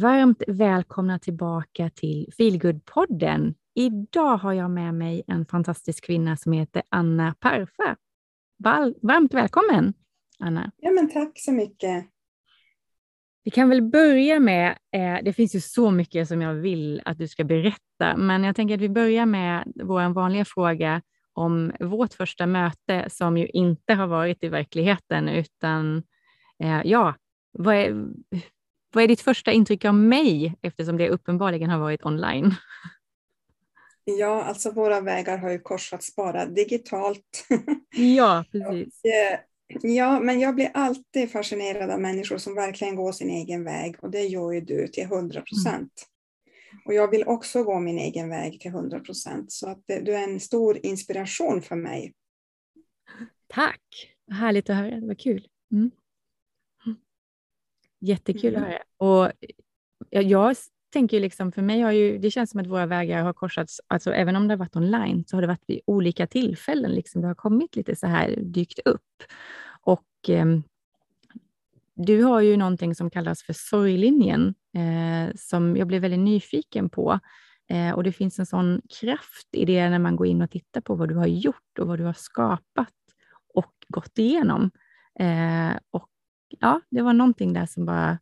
Varmt välkomna tillbaka till Feelgood-podden. Idag har jag med mig en fantastisk kvinna som heter Anna Parfa. Varmt välkommen, Anna. Ja, men tack så mycket. Vi kan väl börja med, eh, det finns ju så mycket som jag vill att du ska berätta, men jag tänker att vi börjar med vår vanliga fråga om vårt första möte som ju inte har varit i verkligheten, utan eh, ja, vad är, vad är ditt första intryck av mig eftersom det uppenbarligen har varit online? Ja, alltså våra vägar har ju korsats bara digitalt. Ja, precis. Eh, ja, men jag blir alltid fascinerad av människor som verkligen går sin egen väg och det gör ju du till 100 procent. Mm. Och jag vill också gå min egen väg till 100 procent så att du är en stor inspiration för mig. Tack, härligt att höra, det var kul. Mm. Jättekul mm. att höra. Och jag, jag tänker liksom, för mig har ju, det känns som att våra vägar har korsats, alltså även om det har varit online, så har det varit vid olika tillfällen, liksom det har kommit lite så här, dykt upp. Och eh, du har ju någonting som kallas för sorglinjen, eh, som jag blev väldigt nyfiken på. Eh, och det finns en sån kraft i det när man går in och tittar på vad du har gjort och vad du har skapat och gått igenom. Eh, och ja, det var någonting där som bara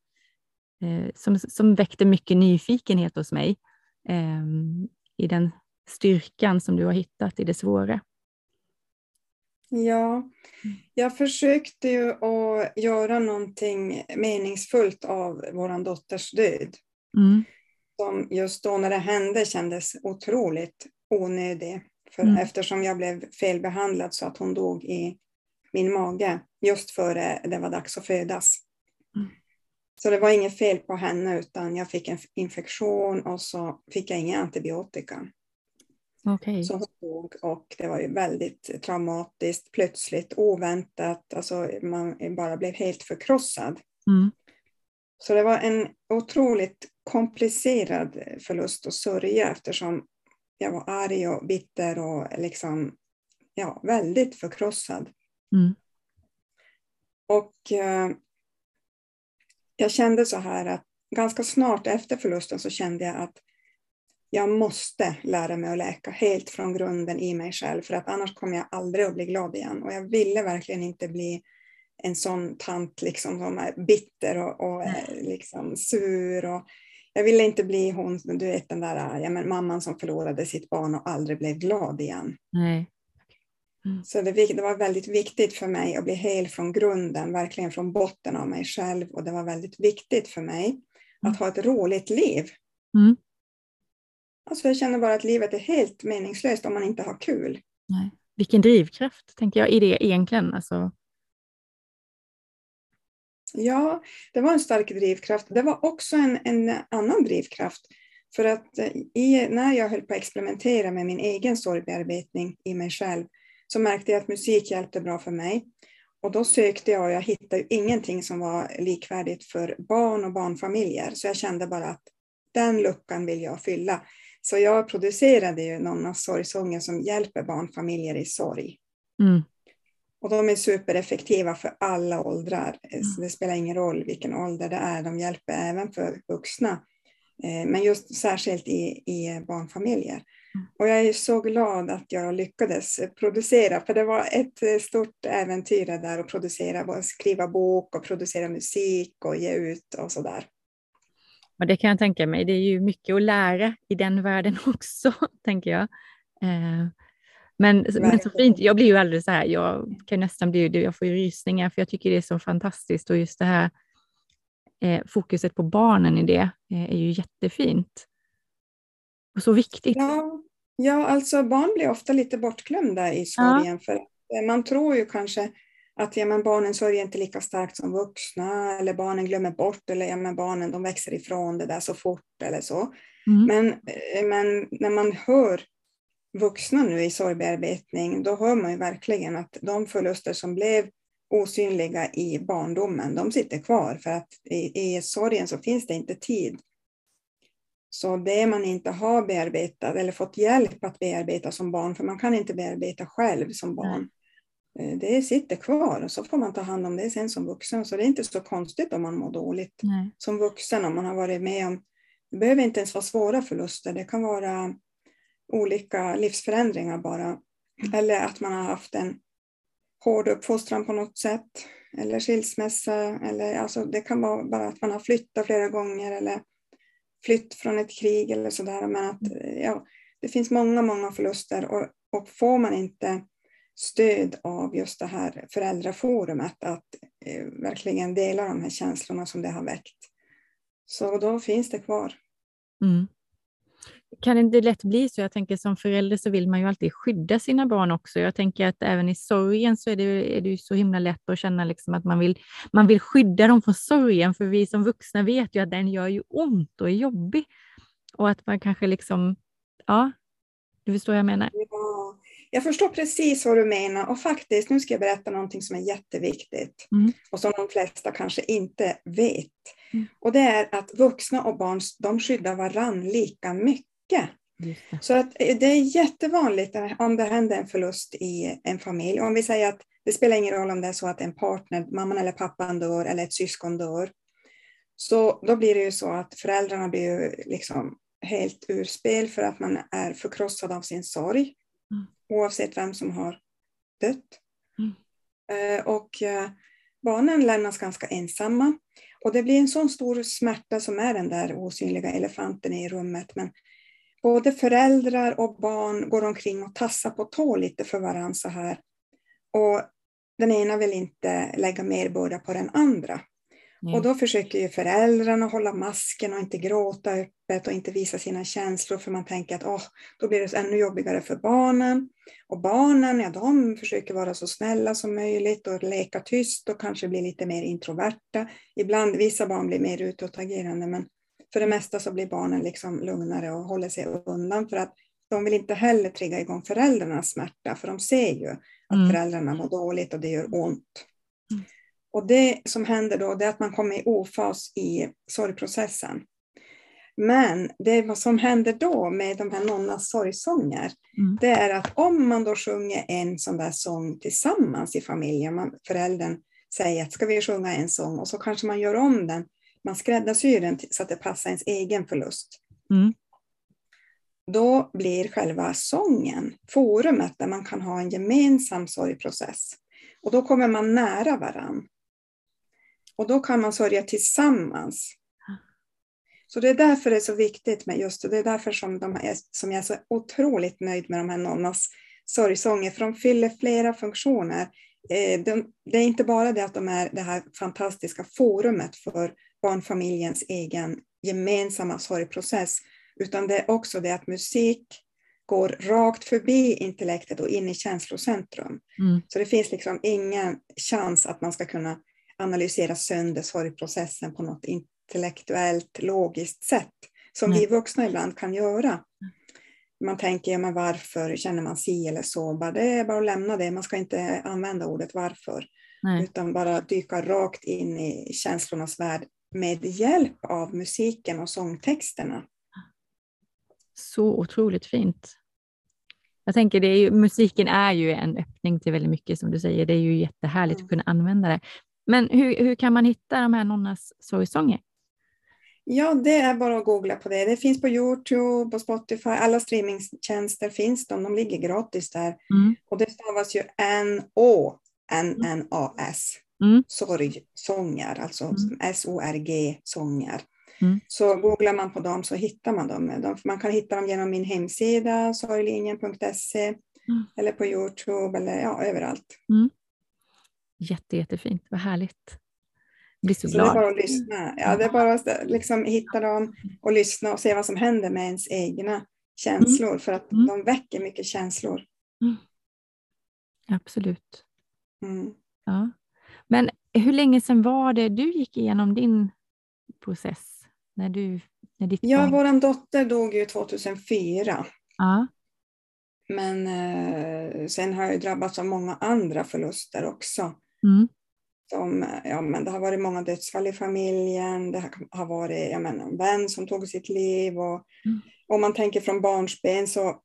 eh, som, som väckte mycket nyfikenhet hos mig eh, i den styrkan som du har hittat i det svåra. Ja, jag försökte ju att göra någonting meningsfullt av vår dotters död. Mm. Som just då när det hände kändes otroligt onödig. För mm. Eftersom jag blev felbehandlad så att hon dog i min mage just före det var dags att födas. Mm. Så det var inget fel på henne utan jag fick en infektion och så fick jag ingen antibiotika. Okay. Så hon dog och det var ju väldigt traumatiskt, plötsligt, oväntat. Alltså man bara blev helt förkrossad. Mm. Så det var en otroligt komplicerad förlust och sörja eftersom jag var arg och bitter och liksom, ja, väldigt förkrossad. Mm. Och eh, jag kände så här att ganska snart efter förlusten så kände jag att jag måste lära mig att läka helt från grunden i mig själv för att annars kommer jag aldrig att bli glad igen. Och jag ville verkligen inte bli en sån tant liksom som är bitter och, och liksom sur. Och jag ville inte bli hon, du vet den där ja, men mamman som förlorade sitt barn och aldrig blev glad igen. Nej. Mm. Så det, det, var väldigt viktigt för mig att bli hel från grunden, verkligen från botten av mig själv. Och det var väldigt viktigt för mig mm. att ha ett roligt liv. Mm. Alltså jag känner bara att livet är helt meningslöst om man inte har kul. Nej. Vilken drivkraft, tänker jag, i det egentligen. Alltså. Ja, det var en stark drivkraft. Det var också en, en annan drivkraft. För att eh, i, när jag höll på att experimentera med min egen sorgbearbetning i mig själv så märkte jag att musik hjälpte bra för mig. Och då sökte jag och jag hittade ingenting som var likvärdigt för barn och barnfamiljer. Så jag kände bara att den luckan vill jag fylla. Så jag producerade ju Nonnas sorgsånger som hjälper barnfamiljer i sorg. Mm. Och de är supereffektiva för alla åldrar. Mm. det spelar ingen roll vilken ålder det är. De hjälper även för vuxna. Eh, men just särskilt i, i barnfamiljer. Och jag är så glad att jag lyckades producera, för det var ett eh, stort äventyr där att producera, skriva bok och producera musik och ge ut och så där. Och det kan jag tänka mig, det är ju mycket att lära i den världen också, tänker jag. Eh, men, men så fint, jag blir ju alldeles så här, jag kan nästan bli, jag får ju rysningar för jag tycker det är så fantastiskt och just det här eh, fokuset på barnen i det är ju jättefint. Och så viktigt. Ja, ja, alltså barn blir ofta lite bortglömda i sorgen. Ja. För eh, man tror ju kanske att ja, men barnen sörjer inte lika starkt som vuxna eller barnen glömmer bort eller ja, men barnen de växer ifrån det där så fort eller så. Mm. Men, eh, men när man hör vuxna nu i sorgbearbetning, då hör man ju verkligen att de förluster som blev osynliga i barndomen, de sitter kvar för att i, i sorgen så finns det inte tid så det man inte har bearbetat eller fått hjälp att bearbeta som barn, för man kan inte bearbeta själv som barn, eh, det sitter kvar och så får man ta hand om det sen som vuxen. Så det är inte så konstigt om man mår dåligt Nej. som vuxen om man har varit med om, det behöver inte ens vara svåra förluster, det kan vara olika livsförändringar bara. Eller att man har haft en hård uppfostran på något sätt, eller skilsmässa, eller alltså det kan vara bara att man har flyttat flera gånger eller flytt från ett krig eller sådär. Men att, ja, det finns många, många förluster och, och får man inte stöd av just det här föräldraforumet att eh, verkligen dela de här känslorna som det har väckt. Så då finns det kvar. Mm. Kan det inte lätt bli så? Jag tänker som förälder så vill man ju alltid skydda sina barn också. Jag tänker att även i sorgen så är det, är det ju så himla lätt att känna liksom att man vill, man vill skydda dem från sorgen, för vi som vuxna vet ju att den gör ju ont och är jobbig. Och att man kanske liksom, ja, du förstår vad jag menar? Ja, jag förstår precis vad du menar och faktiskt, nu ska jag berätta någonting som är jätteviktigt Mm. och som de flesta kanske inte vet. Mm. Och det är att vuxna och barn de skyddar varann lika mycket. Det. Så att eh, det är jättevanligt om det händer en förlust i en familj. Om vi säger att det spelar ingen roll om det är så att en partner, mamman eller pappan dör eller ett syskon dör. Så då blir det ju så att föräldrarna blir ju liksom helt ur spel för att man är förkrossad av sin sorg. Mm. Oavsett vem som har dött. Mm. Eh, Och eh, barnen lämnas ganska ensamma. Och det blir en sån stor smärta som är den där osynliga elefanten i rummet. Men både föräldrar och barn går omkring och tassar på tå lite för varandra så här. Och den ena vill inte lägga mer börda på den andra. Nej. Och då försöker ju föräldrarna hålla masken och inte gråta öppet och inte visa sina känslor för man tänker att åh, då blir det ännu jobbigare för barnen. Och barnen, ja de försöker vara så snälla som möjligt och leka tyst och kanske bli lite mer introverta. Ibland, vissa barn blir mer utåtagerande men för det mesta så blir barnen liksom lugnare och håller sig undan för att de vill inte heller trigga igång föräldrarnas smärta för de ser ju att Mm. föräldrarna mår dåligt och det gör ont. Mm. Och det som händer då är att man kommer i ofas i sorgprocessen. Men det som händer då med de här nonnas sorgsånger, Mm. det är att om man då sjunger en sån där sång tillsammans i familjen, man, föräldern säger att ska vi sjunga en sång och så kanske man gör om den, man skräddarsyr den så att det passar ens egen förlust. Mm. Då blir själva sången forumet där man kan ha en gemensam sorgprocess. Och då kommer man nära varann. Och då kan man sörja tillsammans. Så det är därför det är så viktigt med just det. Det är därför som, de är, som jag är så otroligt nöjd med de här nonnas sorgsånger, för de fyller flera funktioner. Eh, de, det är inte bara det att de är det här fantastiska forumet för barnfamiljens egen gemensamma sorgprocess, utan det är också det att musik går rakt förbi intellektet och in i känslocentrum. Mm. Så det finns liksom ingen chans att man ska kunna analysera sönder sorgprocessen på något intellektuellt, logiskt sätt, som Nej. vi vuxna ibland kan göra. Man tänker, ja, men varför känner man si eller så? Bara, det är bara att lämna det, man ska inte använda ordet varför, Nej. utan bara dyka rakt in i känslornas värld med hjälp av musiken och sångtexterna. Så otroligt fint. Jag tänker, det är ju, musiken är ju en öppning till väldigt mycket som du säger. Det är ju jättehärligt Mm. att kunna använda det. Men hur, hur kan man hitta de här nonnas sorgsånger? Ja, det är bara att googla på det. Det finns på Youtube och Spotify. Alla streamingtjänster finns de. De ligger gratis där. Mm. Och det stavas ju N-O-N-N-A-S. Mm. Sorgsånger, alltså Mm. S-O-R-G sånger. Mm. Så googlar man på dem så hittar man dem. De- Man kan hitta dem genom min hemsida, sorglinjen.se, Mm. eller på Youtube eller ja, överallt. Jätte, jättefint, vad härligt. Blir så Så det är glad. bara att lyssna. Ja, det är bara att liksom hitta dem och lyssna och se vad som händer med ens egna känslor. För att Mm. de väcker mycket känslor. Absolut. Mm. Ja. Men hur länge sedan var det du gick igenom din process? När, du, när ditt Ja, barn... vår dotter dog ju 2004. Ja. Men eh, sen har jag ju drabbats av många andra förluster också. Mm. Som, ja, men det har varit många dödsfall i familjen. Det har varit jag menar, en vän som tog sitt liv. Och, Mm. Om man tänker från barnsben så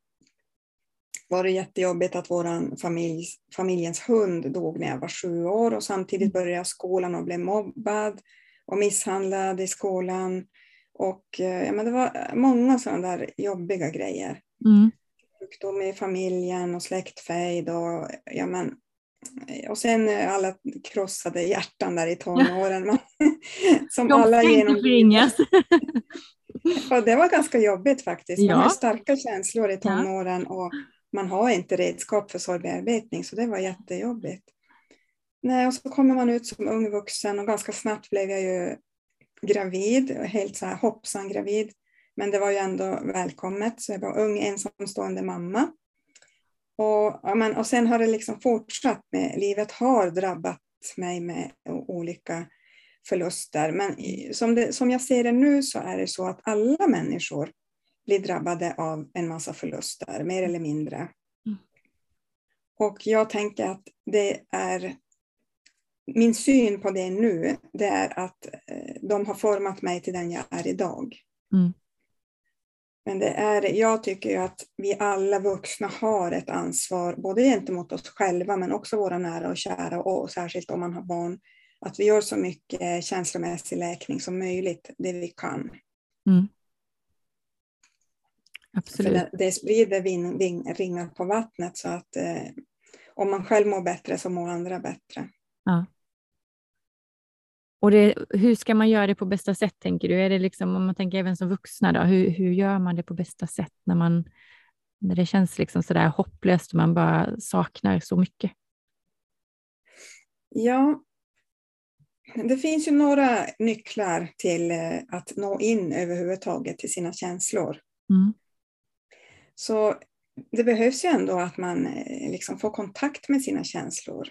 var det jättejobbigt att vår familj, familjens hund dog när jag var sju år och samtidigt började jag skolan och blev mobbad och misshandlad i skolan. Och ja, men det var många sådana där jobbiga grejer. Mm. Sjukdom i familjen och släktfejd och ja, men och sen alla krossade hjärtan där i tonåren. som De alla genomlidit. och det var ganska jobbigt faktiskt. Man ja. har starka känslor i tonåren och man har inte redskap för sorgbearbetning så det var jättejobbigt. Nej, och så kommer man ut som ung vuxen och ganska snabbt blev jag ju gravid, helt så här hoppsan gravid. Men det var ju ändå välkommet, så jag var ung ensamstående mamma. Och, ja, men, och sen har det liksom fortsatt med, livet har drabbat mig med olika förluster. Men som, det, som jag ser det nu så är det så att alla människor blir drabbade av en massa förluster, mer eller mindre. Mm. Och jag tänker att det är min syn på det nu, det är att eh, de har format mig till den jag är idag. Mm. Men det är, jag tycker ju att vi alla vuxna har ett ansvar, både gentemot oss själva men också våra nära och kära och särskilt om man har barn, att vi gör så mycket känslomässig läkning som möjligt, det vi kan. Mm. Absolut. För det, sprider vin, vin, ringar på vattnet så att eh, om man själv mår bättre så mår andra bättre. Ja. Och det, hur ska man göra det på bästa sätt, tänker du? Är det liksom, om man tänker även som vuxna, då, hur, hur gör man det på bästa sätt när, man, när det känns liksom sådär hopplöst och man bara saknar så mycket? Ja, det finns ju några nycklar till eh, att nå in överhuvudtaget till sina känslor. Mm. Så det behövs ju ändå att man eh, liksom får kontakt med sina känslor.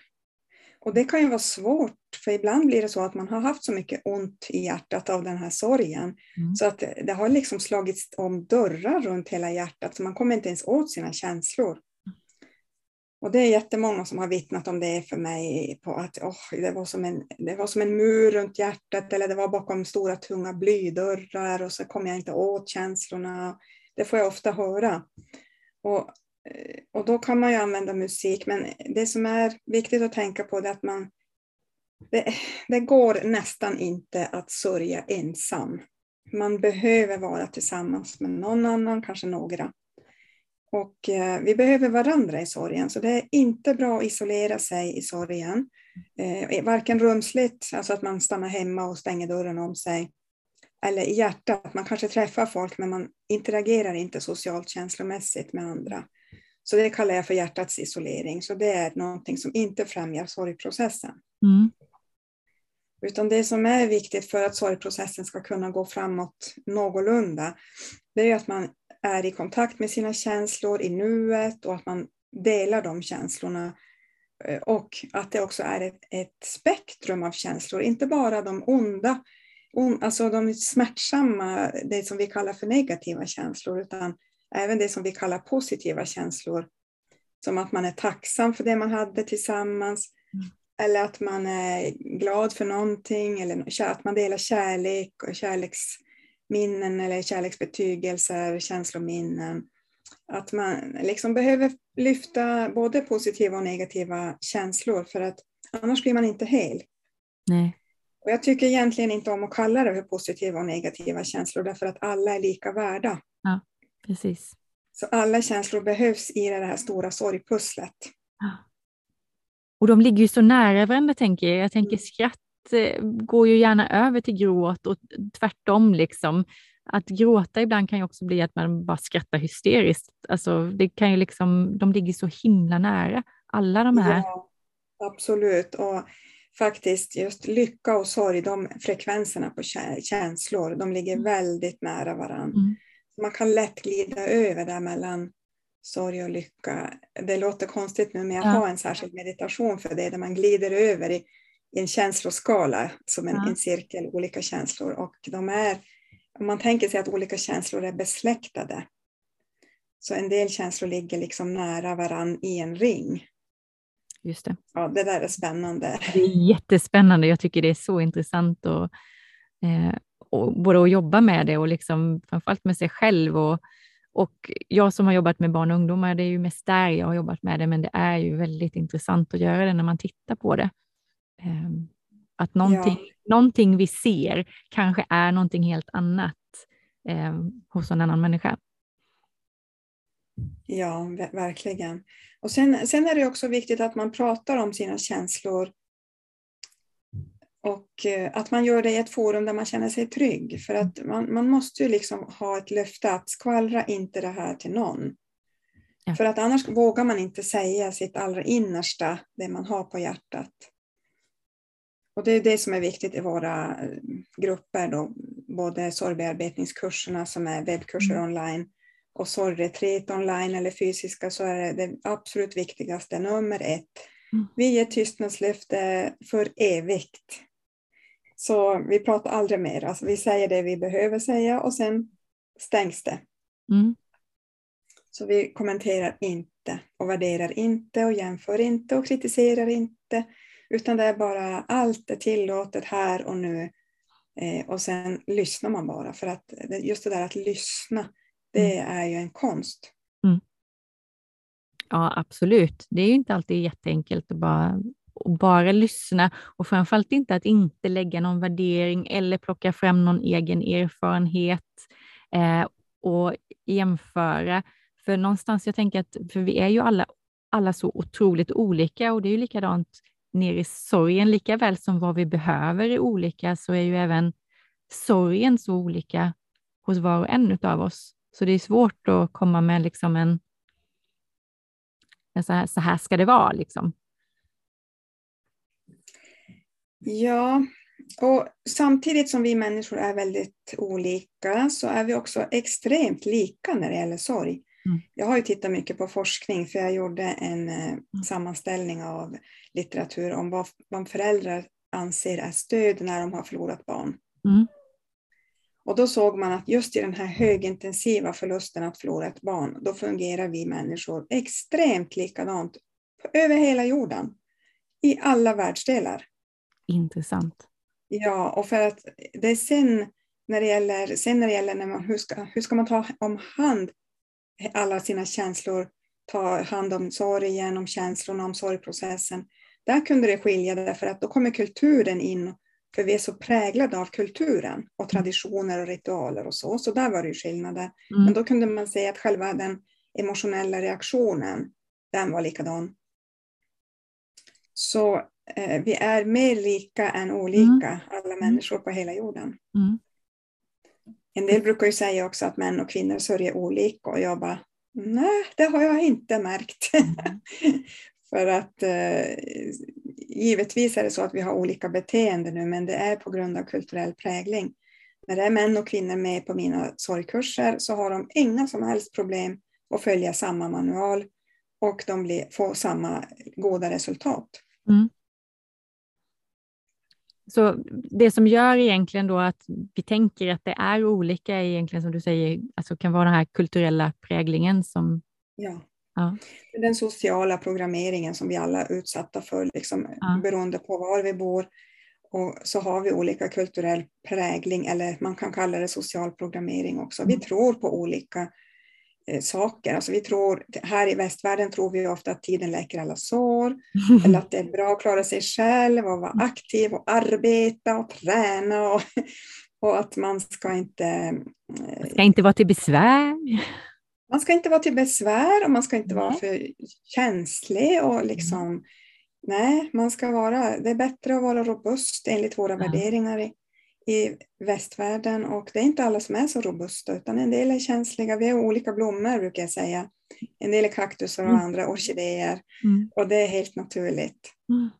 Och det kan ju vara svårt, för ibland blir det så att man har haft så mycket ont i hjärtat av den här sorgen, mm. så att det har liksom slagits om dörrar runt hela hjärtat, så man kommer inte ens åt sina känslor. Och det är jättemånga som har vittnat om det för mig, på att oh, det, var som en, det var som en mur runt hjärtat, eller det var bakom stora tunga blydörrar, och så kom jag inte åt känslorna. Det får jag ofta höra. Och eh, och då kan man ju använda musik, men det som är viktigt att tänka på är att man, det, det går nästan inte att sörja ensam. Man behöver vara tillsammans med någon annan, kanske några. Och eh, vi behöver varandra i sorgen, så det är inte bra att isolera sig i sorgen. Eh, varken rumsligt, alltså att man stannar hemma och stänger dörren om sig, eller i hjärtat. Man kanske träffar folk, men man interagerar inte socialt känslomässigt med andra. Så det kallar jag för hjärtats isolering. Så det är någonting som inte främjar sorgprocessen. Mm. Utan det som är viktigt för att sorgprocessen ska kunna gå framåt någorlunda, det är att man är i kontakt med sina känslor i nuet och att man delar de känslorna. Eh, och att det också är ett, ett spektrum av känslor, inte bara de onda, alltså de smärtsamma, det som vi kallar för negativa känslor, utan även det som vi kallar positiva känslor. Som att man är tacksam för det man hade tillsammans. Mm. Eller att man är glad för någonting. Eller att man delar kärlek och kärleksminnen eller kärleksbetygelser, känslominnen. Att man liksom behöver lyfta både positiva och negativa känslor för att annars blir man inte hel. Nej. Och jag tycker egentligen inte om att kalla det för positiva och negativa känslor därför att alla är lika värda. Ja. Precis. Så alla känslor behövs i det här stora sorgpusslet. Och de ligger ju så nära varandra tänker jag. Jag tänker mm. skratt eh, går ju gärna över till gråt och tvärtom liksom. Att gråta ibland kan ju också bli att man bara skrattar hysteriskt. Alltså det kan ju liksom, de ligger så himla nära, alla de här. Ja, absolut. Och faktiskt just lycka och sorg, de frekvenserna på känslor, de ligger mm. väldigt nära varandra. Mm man kan lätt glida över där mellan sorg och lycka. Det låter konstigt nu, men jag ja. har en särskild meditation för det, där man glider över i, i en känsloskala, som en, ja. en cirkel, olika känslor. Och de är, om man tänker sig att olika känslor är besläktade, så en del känslor ligger liksom nära varann i en ring. Just det. Ja, det där är spännande. Det är jättespännande. Jag tycker det är så intressant och, eh, och både att jobba med det och liksom, framförallt med sig själv och, Och jag som har jobbat med barn och ungdomar, det är ju mest där jag har jobbat med det, men det är ju väldigt intressant att göra det när man tittar på det. Ehm, att någonting, ja. någonting vi ser kanske är någonting helt annat eh, hos en annan människa. Ja, verkligen. Och sen, sen är det också viktigt att man pratar om sina känslor och eh, att man gör det i ett forum där man känner sig trygg. För att man, man måste ju liksom ha ett löfte att skvallra inte det här till någon. Ja. För att annars vågar man inte säga sitt allra innersta, det man har på hjärtat. Och det är det som är viktigt i våra eh, grupper, då, både sorgbearbetningskurserna som är webbkurser mm. online och sorgretreat online eller fysiska så är det det absolut viktigaste, nummer ett. Mm. Vi ger tystnadslöfte för evigt. Så vi pratar aldrig mer, alltså vi säger det vi behöver säga och sen stängs det. Mm. Så vi kommenterar inte och värderar inte och jämför inte och kritiserar inte. Utan det är bara allt är tillåtet här och nu. Eh, och sen lyssnar man bara. För att just det där att lyssna, det mm. är ju en konst. Mm. Ja, absolut. Det är ju inte alltid jätteenkelt att bara, att bara lyssna och framförallt inte att inte lägga någon värdering eller plocka fram någon egen erfarenhet eh, och jämföra. För någonstans, jag tänker att för vi är ju alla, alla så otroligt olika och det är ju likadant ner i sorgen, lika väl som vad vi behöver är olika, så är ju även sorgen så olika hos var och en av oss. Så det är svårt att komma med liksom en, en så, här, så här ska det vara. Liksom. Ja, och samtidigt som vi människor är väldigt olika så är vi också extremt lika när det gäller sorg. Mm. Jag har ju tittat mycket på forskning för jag gjorde en eh, mm. sammanställning av litteratur om vad, vad föräldrar anser är stöd när de har förlorat barn. Mm. Och då såg man att just i den här högintensiva förlusten att förlora ett barn, då fungerar vi människor extremt likadant över hela jorden. I alla världsdelar. Intressant. Ja, och för att det är sen när det gäller, sen när det gäller när man, hur, ska, hur ska man ta om hand alla sina känslor, ta hand om sorgen, om känslorna, om sorgprocessen. Där kunde det skilja därför att då kommer kulturen in, för vi är så präglade av kulturen och traditioner och ritualer och så, så där var det ju skillnader. Mm. Men då kunde man säga att själva den emotionella reaktionen, den var likadan. Så eh, vi är mer lika än olika, mm. alla människor på hela jorden. Mm. En del brukar ju säga också att män och kvinnor sörjer olika och jag bara, nej, det har jag inte märkt. Mm. För att eh, givetvis är det så att vi har olika beteende nu, men det är på grund av kulturell prägling. När det är män och kvinnor med på mina sorgkurser så har de inga som helst problem att följa samma manual och de blir, får samma goda resultat. Mm. Så det som gör egentligen då att vi tänker att det är olika är egentligen som du säger, alltså kan vara den här kulturella präglingen som... Ja. Ja. Den sociala programmeringen som vi alla är utsatta för, liksom, ja. beroende på var vi bor. Och så har vi olika kulturell prägling, eller man kan kalla det social programmering också. Vi mm. tror på olika Eh, saker. Alltså vi tror, här i västvärlden tror vi ofta att tiden läker alla sår, eller att det är bra att klara sig själv och vara aktiv och arbeta och träna och, och att man ska inte... Man eh, ska inte vara till besvär. Man ska inte vara till besvär och man ska inte vara för känslig och liksom mm. Nej, man ska vara, det är bättre att vara robust enligt våra värderingar i, i västvärlden och det är inte alla som är så robusta utan en del är känsliga. Vi har olika blommor brukar jag säga. En del är kaktusar och mm. andra orkidéer mm. och det är helt naturligt. Mm.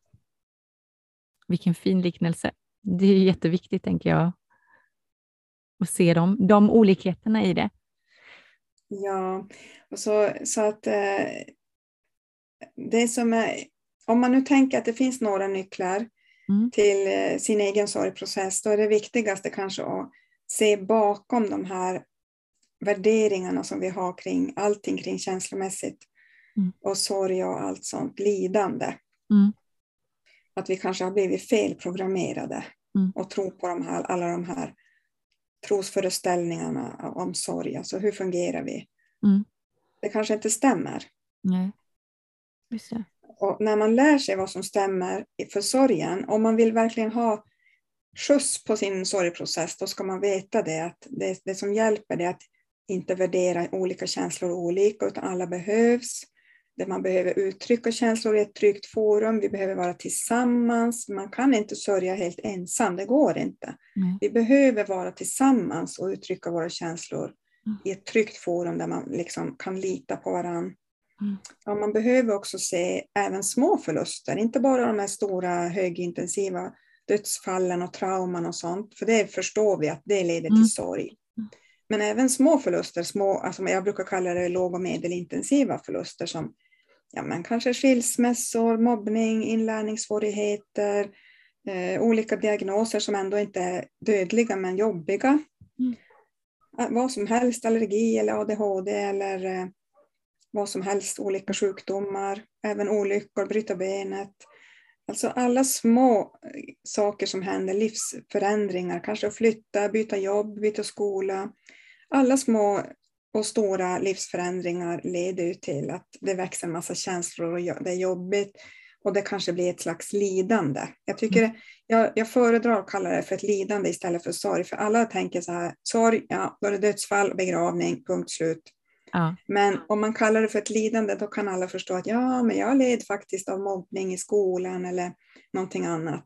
Vilken fin liknelse. Det är jätteviktigt tänker jag att se dem, de olikheterna i det. Ja, och så, så att eh, det som är, om man nu tänker att det finns några nycklar mm. till eh, sin egen sorgprocess, då är det viktigaste kanske att se bakom de här värderingarna som vi har kring allting kring känslomässigt mm. och sorg och allt sånt lidande. Mm. Att vi kanske har blivit felprogrammerade mm. och tror på de här, alla de här trosföreställningarna om sorg. Alltså hur fungerar vi? Mm. Det kanske inte stämmer. Nej. Just. Och när man lär sig vad som stämmer för sorgen, om man vill verkligen ha skjuts på sin sorgprocess, då ska man veta det att det, det som hjälper är att inte värdera olika känslor olika, utan alla behövs. Där man behöver uttrycka känslor i ett tryggt forum, vi behöver vara tillsammans. Man kan inte sörja helt ensam, det går inte. Mm. Vi behöver vara tillsammans och uttrycka våra känslor Mm. i ett tryggt forum där man liksom kan lita på varandra. Mm. Ja, man behöver också se även små förluster, inte bara de här stora högintensiva dödsfallen och trauman och sånt, för det förstår vi att det leder Mm. till sorg. Men även små förluster, små, alltså jag brukar kalla det låg och medelintensiva förluster som ja, men kanske skilsmässor, mobbning, inlärningssvårigheter, eh, olika diagnoser som ändå inte är dödliga men jobbiga. Mm. Eh, Vad som helst, allergi eller ADHD eller eh, vad som helst, olika sjukdomar, även olyckor, bryta benet. Alltså alla små eh, saker som händer, livsförändringar, kanske att flytta, byta jobb, byta skola. Alla små och stora livsförändringar leder ju till att det växer en massa känslor och det är jobbigt och det kanske blir ett slags lidande. Jag, tycker, jag, jag föredrar att kalla det för ett lidande istället för sorg, för alla tänker så här, sorg, ja, då är det dödsfall, begravning, punkt slut. Ja. Men om man kallar det för ett lidande, då kan alla förstå att ja, men jag led faktiskt av mobbning i skolan eller någonting annat.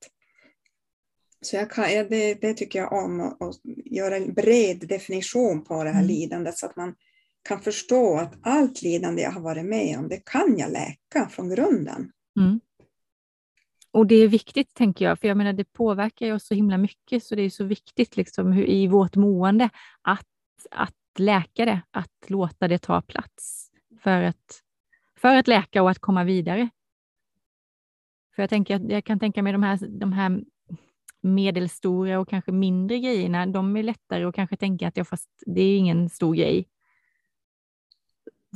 Så jag kan, ja, det, det tycker jag om, att göra en bred definition på det här Mm. lidandet så att man kan förstå att allt lidande jag har varit med om, det kan jag läka från grunden. Mm. Och det är viktigt, tänker jag, för jag menar det påverkar ju oss så himla mycket, så det är så viktigt liksom, hur, i vårt mående att, att läka det, att låta det ta plats för att, för att läka och att komma vidare. För jag, tänker, jag kan tänka mig de här, de här medelstora och kanske mindre grejerna, de är lättare att kanske tänka att ja, fast det är ingen stor grej.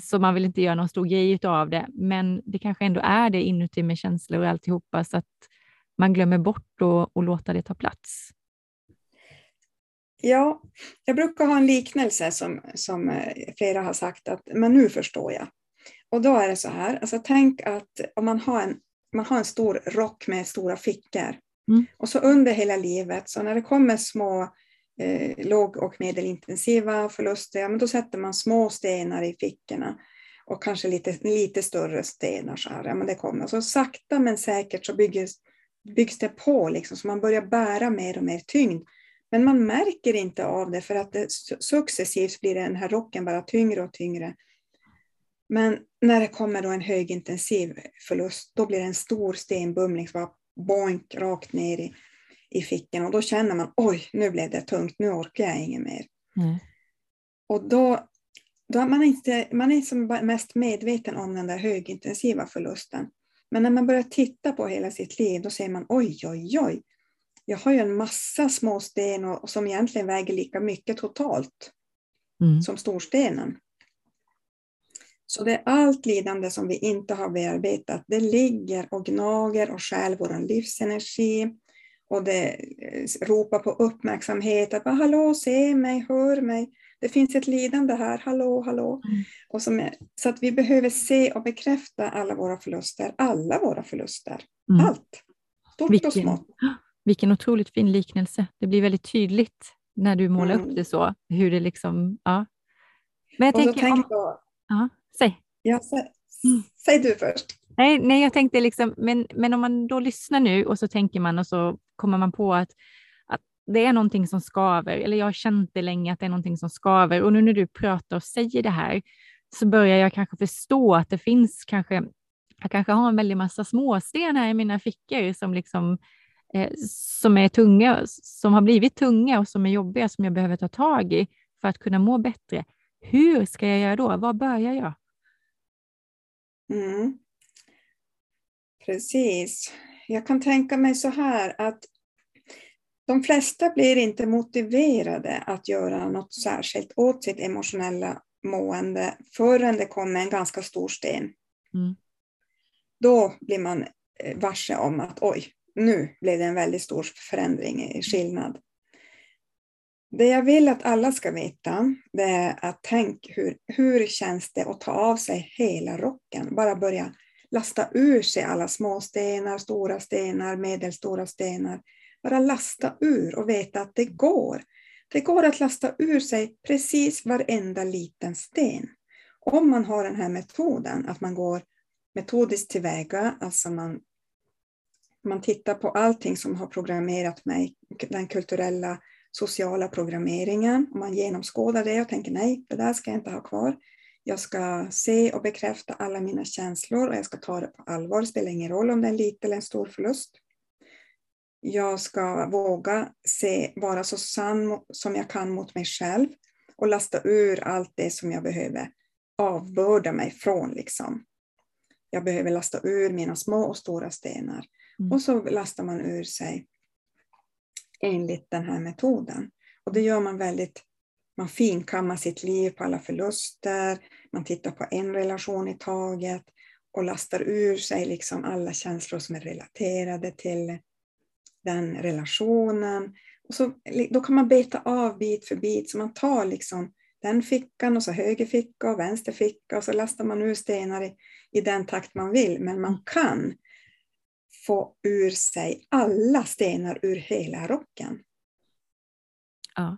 Så man vill inte göra någon stor grej av det, men det kanske ändå är det inuti med känslor och alltihopa, så att man glömmer bort och, och låta det ta plats. Ja, jag brukar ha en liknelse som, som eh, flera har sagt att men nu förstår jag. Och då är det så här, alltså tänk att om man har en, man har en stor rock med stora fickor Mm. och så under hela livet, så när det kommer små eh, låg och medelintensiva förluster, ja, men då sätter man små stenar i fickorna och kanske lite, lite större stenar. Så här, ja, men det kommer. Så sakta men säkert så byggs, byggs det på, liksom, så man börjar bära mer och mer tyngd. Men man märker inte av det för att det successivt blir den här rocken bara tyngre och tyngre. Men när det kommer då en högintensiv förlust, då blir det en stor stenbumling som bara boink rakt ner i, i fickan och då känner man oj, nu blev det tungt, nu orkar jag inget mer. Mm. Och då, då är man, inte, man är som mest medveten om den där högintensiva förlusten. Men när man börjar titta på hela sitt liv, då ser man oj, oj, oj. Jag har ju en massa små sten och, och som egentligen väger lika mycket totalt Mm. som storstenen. Så det är allt lidande som vi inte har bearbetat. Det ligger och gnager och stjäl vår livsenergi. Och det eh, ropar på uppmärksamhet. Att bara, hallå, se mig, hör mig. Det finns ett lidande här, hallå, hallå. Mm. Och som är, så att vi behöver se och bekräfta alla våra förluster. Alla våra förluster. Mm. Allt. Stort och Vilken, smått. vilken otroligt fin liknelse. Det blir väldigt tydligt när du målar Mm. upp det så, hur det liksom, ja. Men jag Och tänker, tänk om, ja, säg. ja, sä, Mm. säg du först. Nej, nej, jag tänkte liksom, men, men om man då lyssnar nu och så tänker man och så kommer man på att, att det är någonting som skaver, eller jag har känt det länge att det är någonting som skaver och nu när du pratar och säger det här så börjar jag kanske förstå att det finns kanske, jag kanske har en väldig massa småsten här i mina fickor som liksom eh, som är tunga, som har blivit tunga och som är jobbiga som jag behöver ta tag i för att kunna må bättre. Hur ska jag göra då? Var börjar jag? Mm. Precis. Jag kan tänka mig så här att de flesta blir inte motiverade att göra något särskilt åt sitt emotionella mående förrän det kommer en ganska stor sten. Mm. Då blir man eh, varse om att oj, nu blev det en väldigt stor förändring i skillnad. Det jag vill att alla ska veta, det är att tänk hur, hur känns det att ta av sig hela rocken? Bara börja lasta ur sig alla små stenar, stora stenar, medelstora stenar. Bara lasta ur och veta att det går. Det går att lasta ur sig precis varenda liten sten. Om man har den här metoden, att man går metodiskt tillväga, alltså man, man tittar på allting som har programmerat mig, den kulturella, sociala programmeringen, och man genomskådar det och tänker nej, det där ska jag inte ha kvar. Jag ska se och bekräfta alla mina känslor och jag ska ta det på allvar. Det spelar ingen roll om det är en liten eller en stor förlust. Jag ska våga se, vara så sann som jag kan mot mig själv och lasta ur allt det som jag behöver avbörda mig från. Liksom. Jag behöver lasta ur mina små och stora stenar. Mm. Och så lastar man ur sig enligt den här metoden. Och det gör man väldigt man finkammar sitt liv på alla förluster, man tittar på en relation i taget och lastar ur sig liksom alla känslor som är relaterade till den relationen. Och så, då kan man beta av bit för bit, så man tar liksom den fickan och så höger ficka och vänster ficka och så lastar man ur stenar i, i den takt man vill. Men man kan få ur sig alla stenar ur hela rocken. Ja.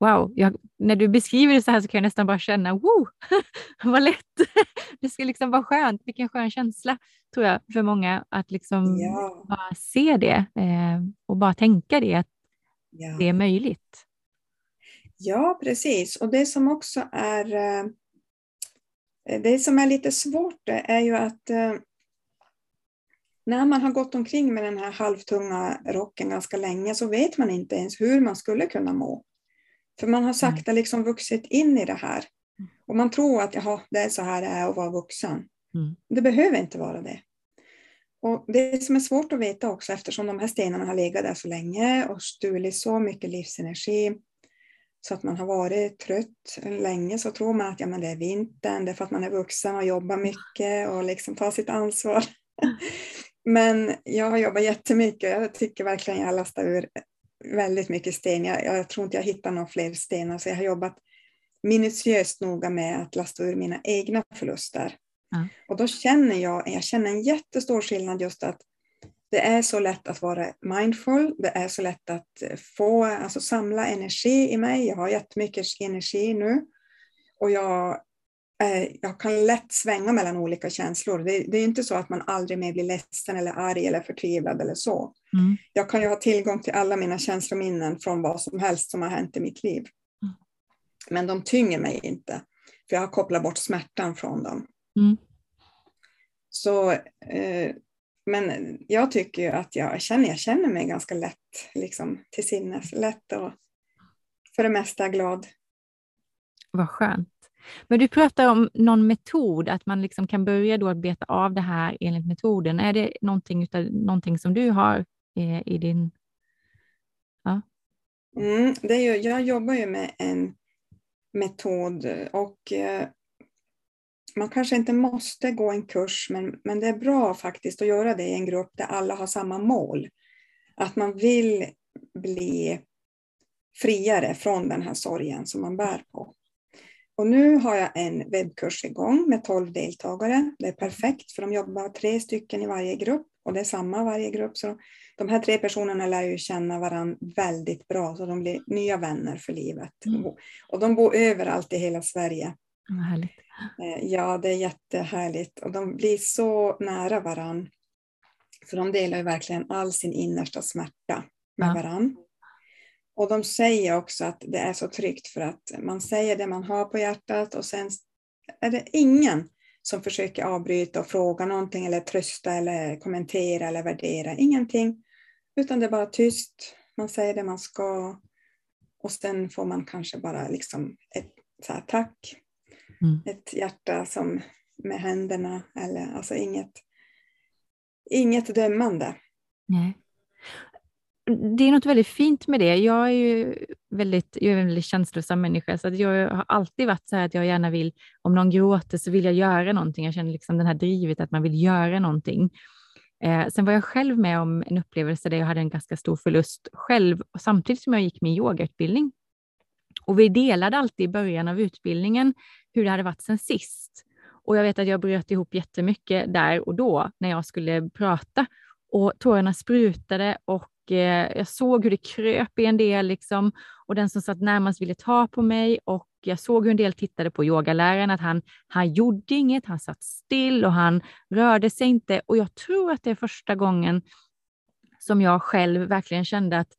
Wow, jag, när du beskriver det så här så kan jag nästan bara känna, wow, vad lätt. Det ska liksom vara skönt, vilken skön känsla tror jag för många att liksom ja. bara se det eh, och bara tänka det, att ja. det är möjligt. Ja, precis. Och det som också är eh, det som är lite svårt är ju att eh, när man har gått omkring med den här halvtunga rocken ganska länge så vet man inte ens hur man skulle kunna må. För man har sakta liksom vuxit in i det här. Och man tror att jaha, det är så här det är att vara vuxen. Mm. Det behöver inte vara det. Och Det som är svårt att veta också eftersom de här stenarna har legat där så länge och stulit så mycket livsenergi så att man har varit trött länge så tror man att ja, men det är vintern, det är för att man är vuxen och jobbar mycket och liksom tar sitt ansvar. Men jag har jobbat jättemycket. Jag tycker verkligen jag lastar ur väldigt mycket sten. Jag, jag tror inte jag hittar några fler stenar, så jag har jobbat minutiöst noga med att lasta ur mina egna förluster. Mm. Och då känner jag, jag känner en jättestor skillnad just att det är så lätt att vara mindful, det är så lätt att få, alltså samla energi i mig. Jag har jättemycket energi nu och jag jag kan lätt svänga mellan olika känslor. Det, det, är inte så att man aldrig mer blir ledsen eller arg eller förtvivlad eller så. Mm. Jag kan ju ha tillgång till alla mina känslominnen från vad som helst som har hänt i mitt liv. Mm. Men de tynger mig inte, för jag har kopplat bort smärtan från dem. Mm. Så, eh, men jag tycker ju att jag känner, jag känner mig ganska lätt liksom, till sinnes, lätt och för det mesta glad. Vad skönt. Men du pratar om någon metod, att man liksom kan börja då att beta av det här enligt metoden. Är det någonting, utav, någonting som du har eh, i din... Ja. Mm, det är ju, jag jobbar ju med en metod och eh, man kanske inte måste gå en kurs, men, men det är bra faktiskt att göra det i en grupp där alla har samma mål. Att man vill bli friare från den här sorgen som man bär på. Och nu har jag en webbkurs igång med 12 deltagare. Det är perfekt för de jobbar tre stycken i varje grupp och det är samma varje grupp. Så de här tre personerna lär ju känna varandra väldigt bra så de blir nya vänner för livet. Mm. Och de bor överallt i hela Sverige. Eh, ja, det är jättehärligt och de blir så nära varandra. Så de delar ju verkligen all sin innersta smärta med ja. varandra. Och de säger också att det är så tryggt för att man säger det man har på hjärtat och sen är det ingen som försöker avbryta och fråga någonting eller trösta eller kommentera eller värdera. Ingenting. Utan det är bara tyst. Man säger det man ska. Och sen får man kanske bara liksom ett så här, tack. Mm. Ett hjärta som med händerna. Eller, alltså inget, inget dömande. Nej det är något väldigt fint med det. Jag är ju väldigt, jag är en väldigt känslosam människa, så att jag har alltid varit så här att jag gärna vill, om någon gråter så vill jag göra någonting. Jag känner liksom den här drivet att man vill göra någonting. Eh, sen var jag själv med om en upplevelse där jag hade en ganska stor förlust själv, samtidigt som jag gick min yogautbildning. Och vi delade alltid i början av utbildningen hur det hade varit sen sist. Och jag vet att jag bröt ihop jättemycket där och då när jag skulle prata. Och tårarna sprutade och eh, jag såg hur det kröp i en del liksom. Och den som satt närmast ville ta på mig och jag såg hur en del tittade på yogaläraren, att han, han gjorde inget, han satt still och han rörde sig inte. Och jag tror att det är första gången som jag själv verkligen kände att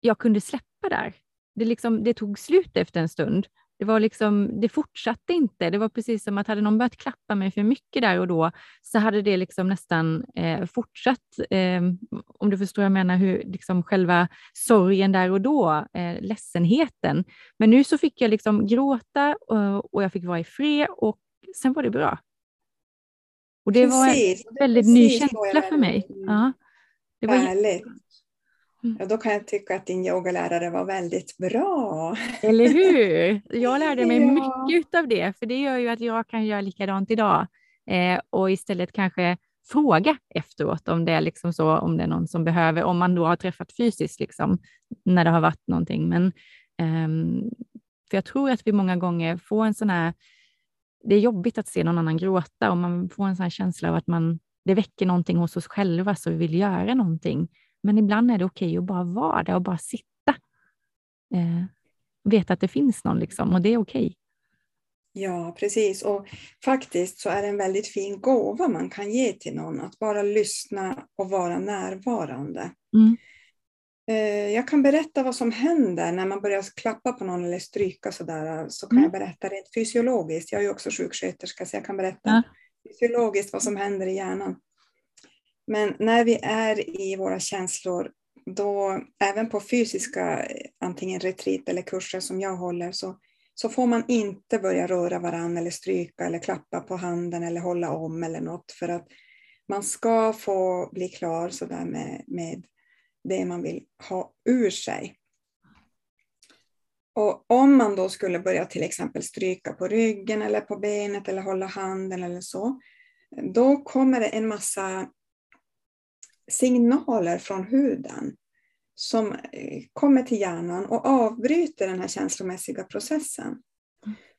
jag kunde släppa där. Det, liksom, det tog slut efter en stund det, var liksom, det fortsatte inte. Det var precis som att hade någon börjat klappa mig för mycket där och då så hade det liksom nästan eh, fortsatt. Eh, om du förstår vad jag menar, hur liksom själva sorgen där och då, eh, ledsenheten. Men nu så fick jag liksom gråta och, och jag fick vara i fred och sen var det bra. Och det precis, var en väldigt ny känsla för mig. Ja, det var Härligt. Mm. Ja, då kan jag tycka att din yogalärare var väldigt bra. Eller hur? Jag lärde mig ja. mycket av det, för det gör ju att jag kan göra likadant idag eh, och istället kanske fråga efteråt om det är liksom så, om det är någon som behöver, om man då har träffat fysiskt liksom, när det har varit någonting. Men eh, för jag tror att vi många gånger får en sån här, det är jobbigt att se någon annan gråta och man får en sån känsla av att man, det väcker någonting hos oss själva så vi vill göra någonting. Men ibland är det okej okay att bara vara där och bara sitta. Eh, veta att det finns någon liksom och det är okej. Okay. Ja, precis. Och faktiskt så är det en väldigt fin gåva man kan ge till någon, att bara lyssna och vara närvarande. Mm. Eh, jag kan berätta vad som händer när man börjar klappa på någon eller stryka sådär, så kan mm. jag berätta rent fysiologiskt. Jag är ju också sjuksköterska, så jag kan berätta ja. fysiologiskt vad som händer i hjärnan. Men när vi är i våra känslor, då även på fysiska antingen retreat eller kurser som jag håller, så, så får man inte börja röra varandra eller stryka eller klappa på handen eller hålla om eller något, för att man ska få bli klar sådär med, med det man vill ha ur sig. Och om man då skulle börja till exempel stryka på ryggen eller på benet eller hålla handen eller så, då kommer det en massa signaler från huden som eh, kommer till hjärnan och avbryter den här känslomässiga processen.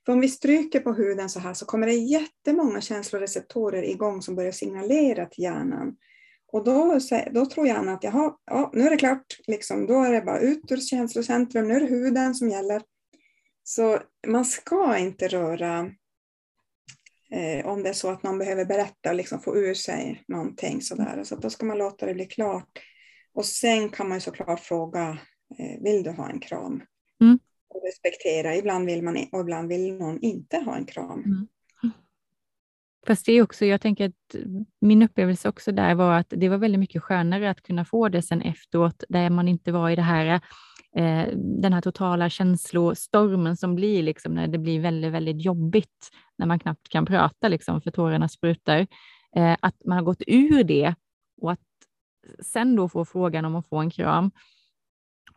För om vi stryker på huden så här så kommer det jättemånga känsloreceptorer igång som börjar signalera till hjärnan. Och då, då tror hjärnan att jaha, ja, nu är det klart, liksom, då är det bara ut ur känslocentrum, nu är det huden som gäller. Så man ska inte röra eh, om det är så att någon behöver berätta och liksom få ur sig någonting sådär. Så då ska man låta det bli klart. Och sen kan man såklart fråga, eh, vill du ha en kram? Mm. Och respektera, ibland vill man och ibland vill någon inte ha en kram. Mm. Fast det är också, jag tänker att min upplevelse också där var att det var väldigt mycket skönare att kunna få det sen efteråt, där man inte var i det här eh, den här totala känslostormen som blir liksom när det blir väldigt, väldigt jobbigt, när man knappt kan prata liksom för tårarna sprutar, eh, att man har gått ur det och att sen då få frågan om att få en kram.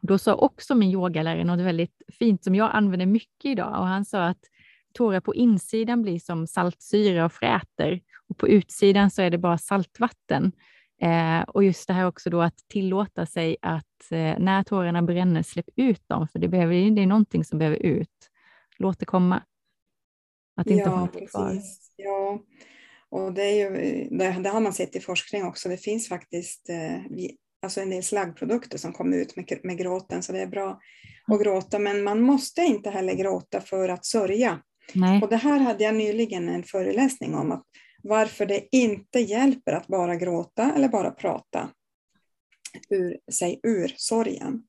Då sa också min yogalärare något väldigt fint som jag använder mycket idag och han sa att tårar på insidan blir som saltsyra och fräter och på utsidan så är det bara saltvatten. Eh, och just det här också då att tillåta sig att eh, när tårarna bränner, släpp ut dem, för det, behöver, det är någonting som behöver ut. Låt det komma. Att inte ja, ha det kvar. Ja, och det, är ju, det, det, har man sett i forskning också. Det finns faktiskt eh, alltså en del slaggprodukter som kommer ut med, med gråten, så det är bra att mm. gråta. Men man måste inte heller gråta för att sörja. Nej. Och det här hade jag nyligen en föreläsning om, att varför det inte hjälper att bara gråta eller bara prata ur sig ur sorgen.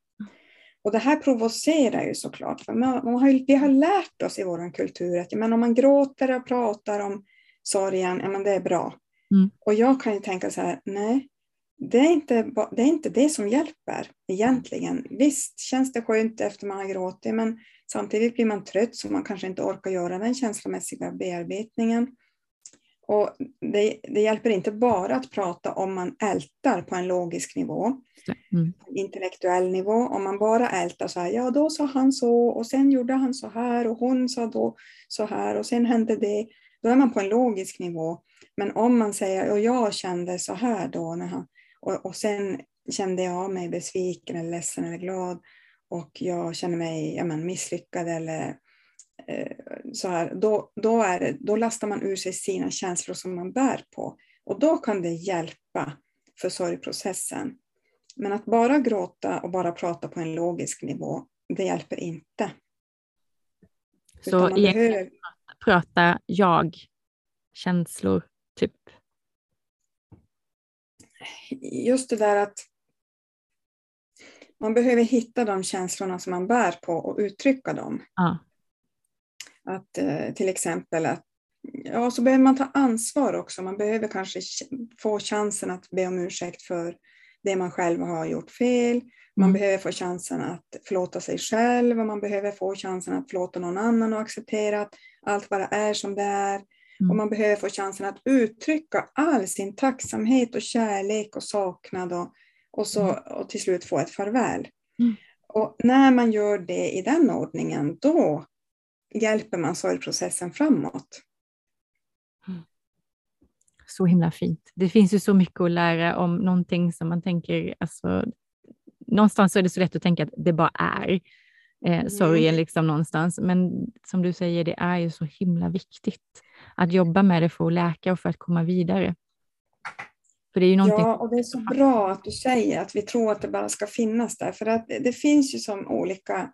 Och det här provocerar ju såklart. För man, man har, vi har lärt oss i vår kultur att men om man gråter och pratar om sorgen, ja, men det är bra. Mm. Och jag kan ju tänka så här, nej, det är, inte, det är inte det som hjälper egentligen. Visst känns det skönt efter man har gråtit, men samtidigt blir man trött så man kanske inte orkar göra den känslomässiga bearbetningen. Och det, det, hjälper inte bara att prata om man ältar på en logisk nivå, mm. intellektuell nivå. Om man bara ältar så här, ja då sa han så och sen gjorde han så här och hon sa då så här och sen hände det. då är man på en logisk nivå. Men om man säger, och jag kände så här då, när han, och, och sen kände jag mig besviken eller ledsen eller glad och jag känner mig ja, men, misslyckad eller så här, då, då, är det, då lastar man ur sig sina känslor som man bär på. Och då kan det hjälpa för sorgprocessen. Men att bara gråta och bara prata på en logisk nivå, det hjälper inte. Så egentligen behöver... prata jag, känslor, typ? Just det där att man behöver hitta de känslorna som man bär på och uttrycka dem. Ja. Att eh, till exempel att ja, så behöver man ta ansvar också. Man behöver kanske få chansen att be om ursäkt för det man själv har gjort fel. Man mm. behöver få chansen att förlåta sig själv och man behöver få chansen att förlåta någon annan och acceptera att allt bara är som det är. Mm. Och man behöver få chansen att uttrycka all sin tacksamhet och kärlek och saknad och, och, så, mm. och till slut få ett farväl. Mm. Och när man gör det i den ordningen, då hjälper man sorgprocessen framåt. Mm. Så himla fint. Det finns ju så mycket att lära om någonting som man tänker, alltså, någonstans är det så lätt att tänka att det bara är eh, sorgen mm. liksom någonstans. Men som du säger, det är ju så himla viktigt att jobba med det för att läka och för att komma vidare. För det är ju någonting... Ja, och det är så bra att du säger att vi tror att det bara ska finnas där, för att det finns ju som olika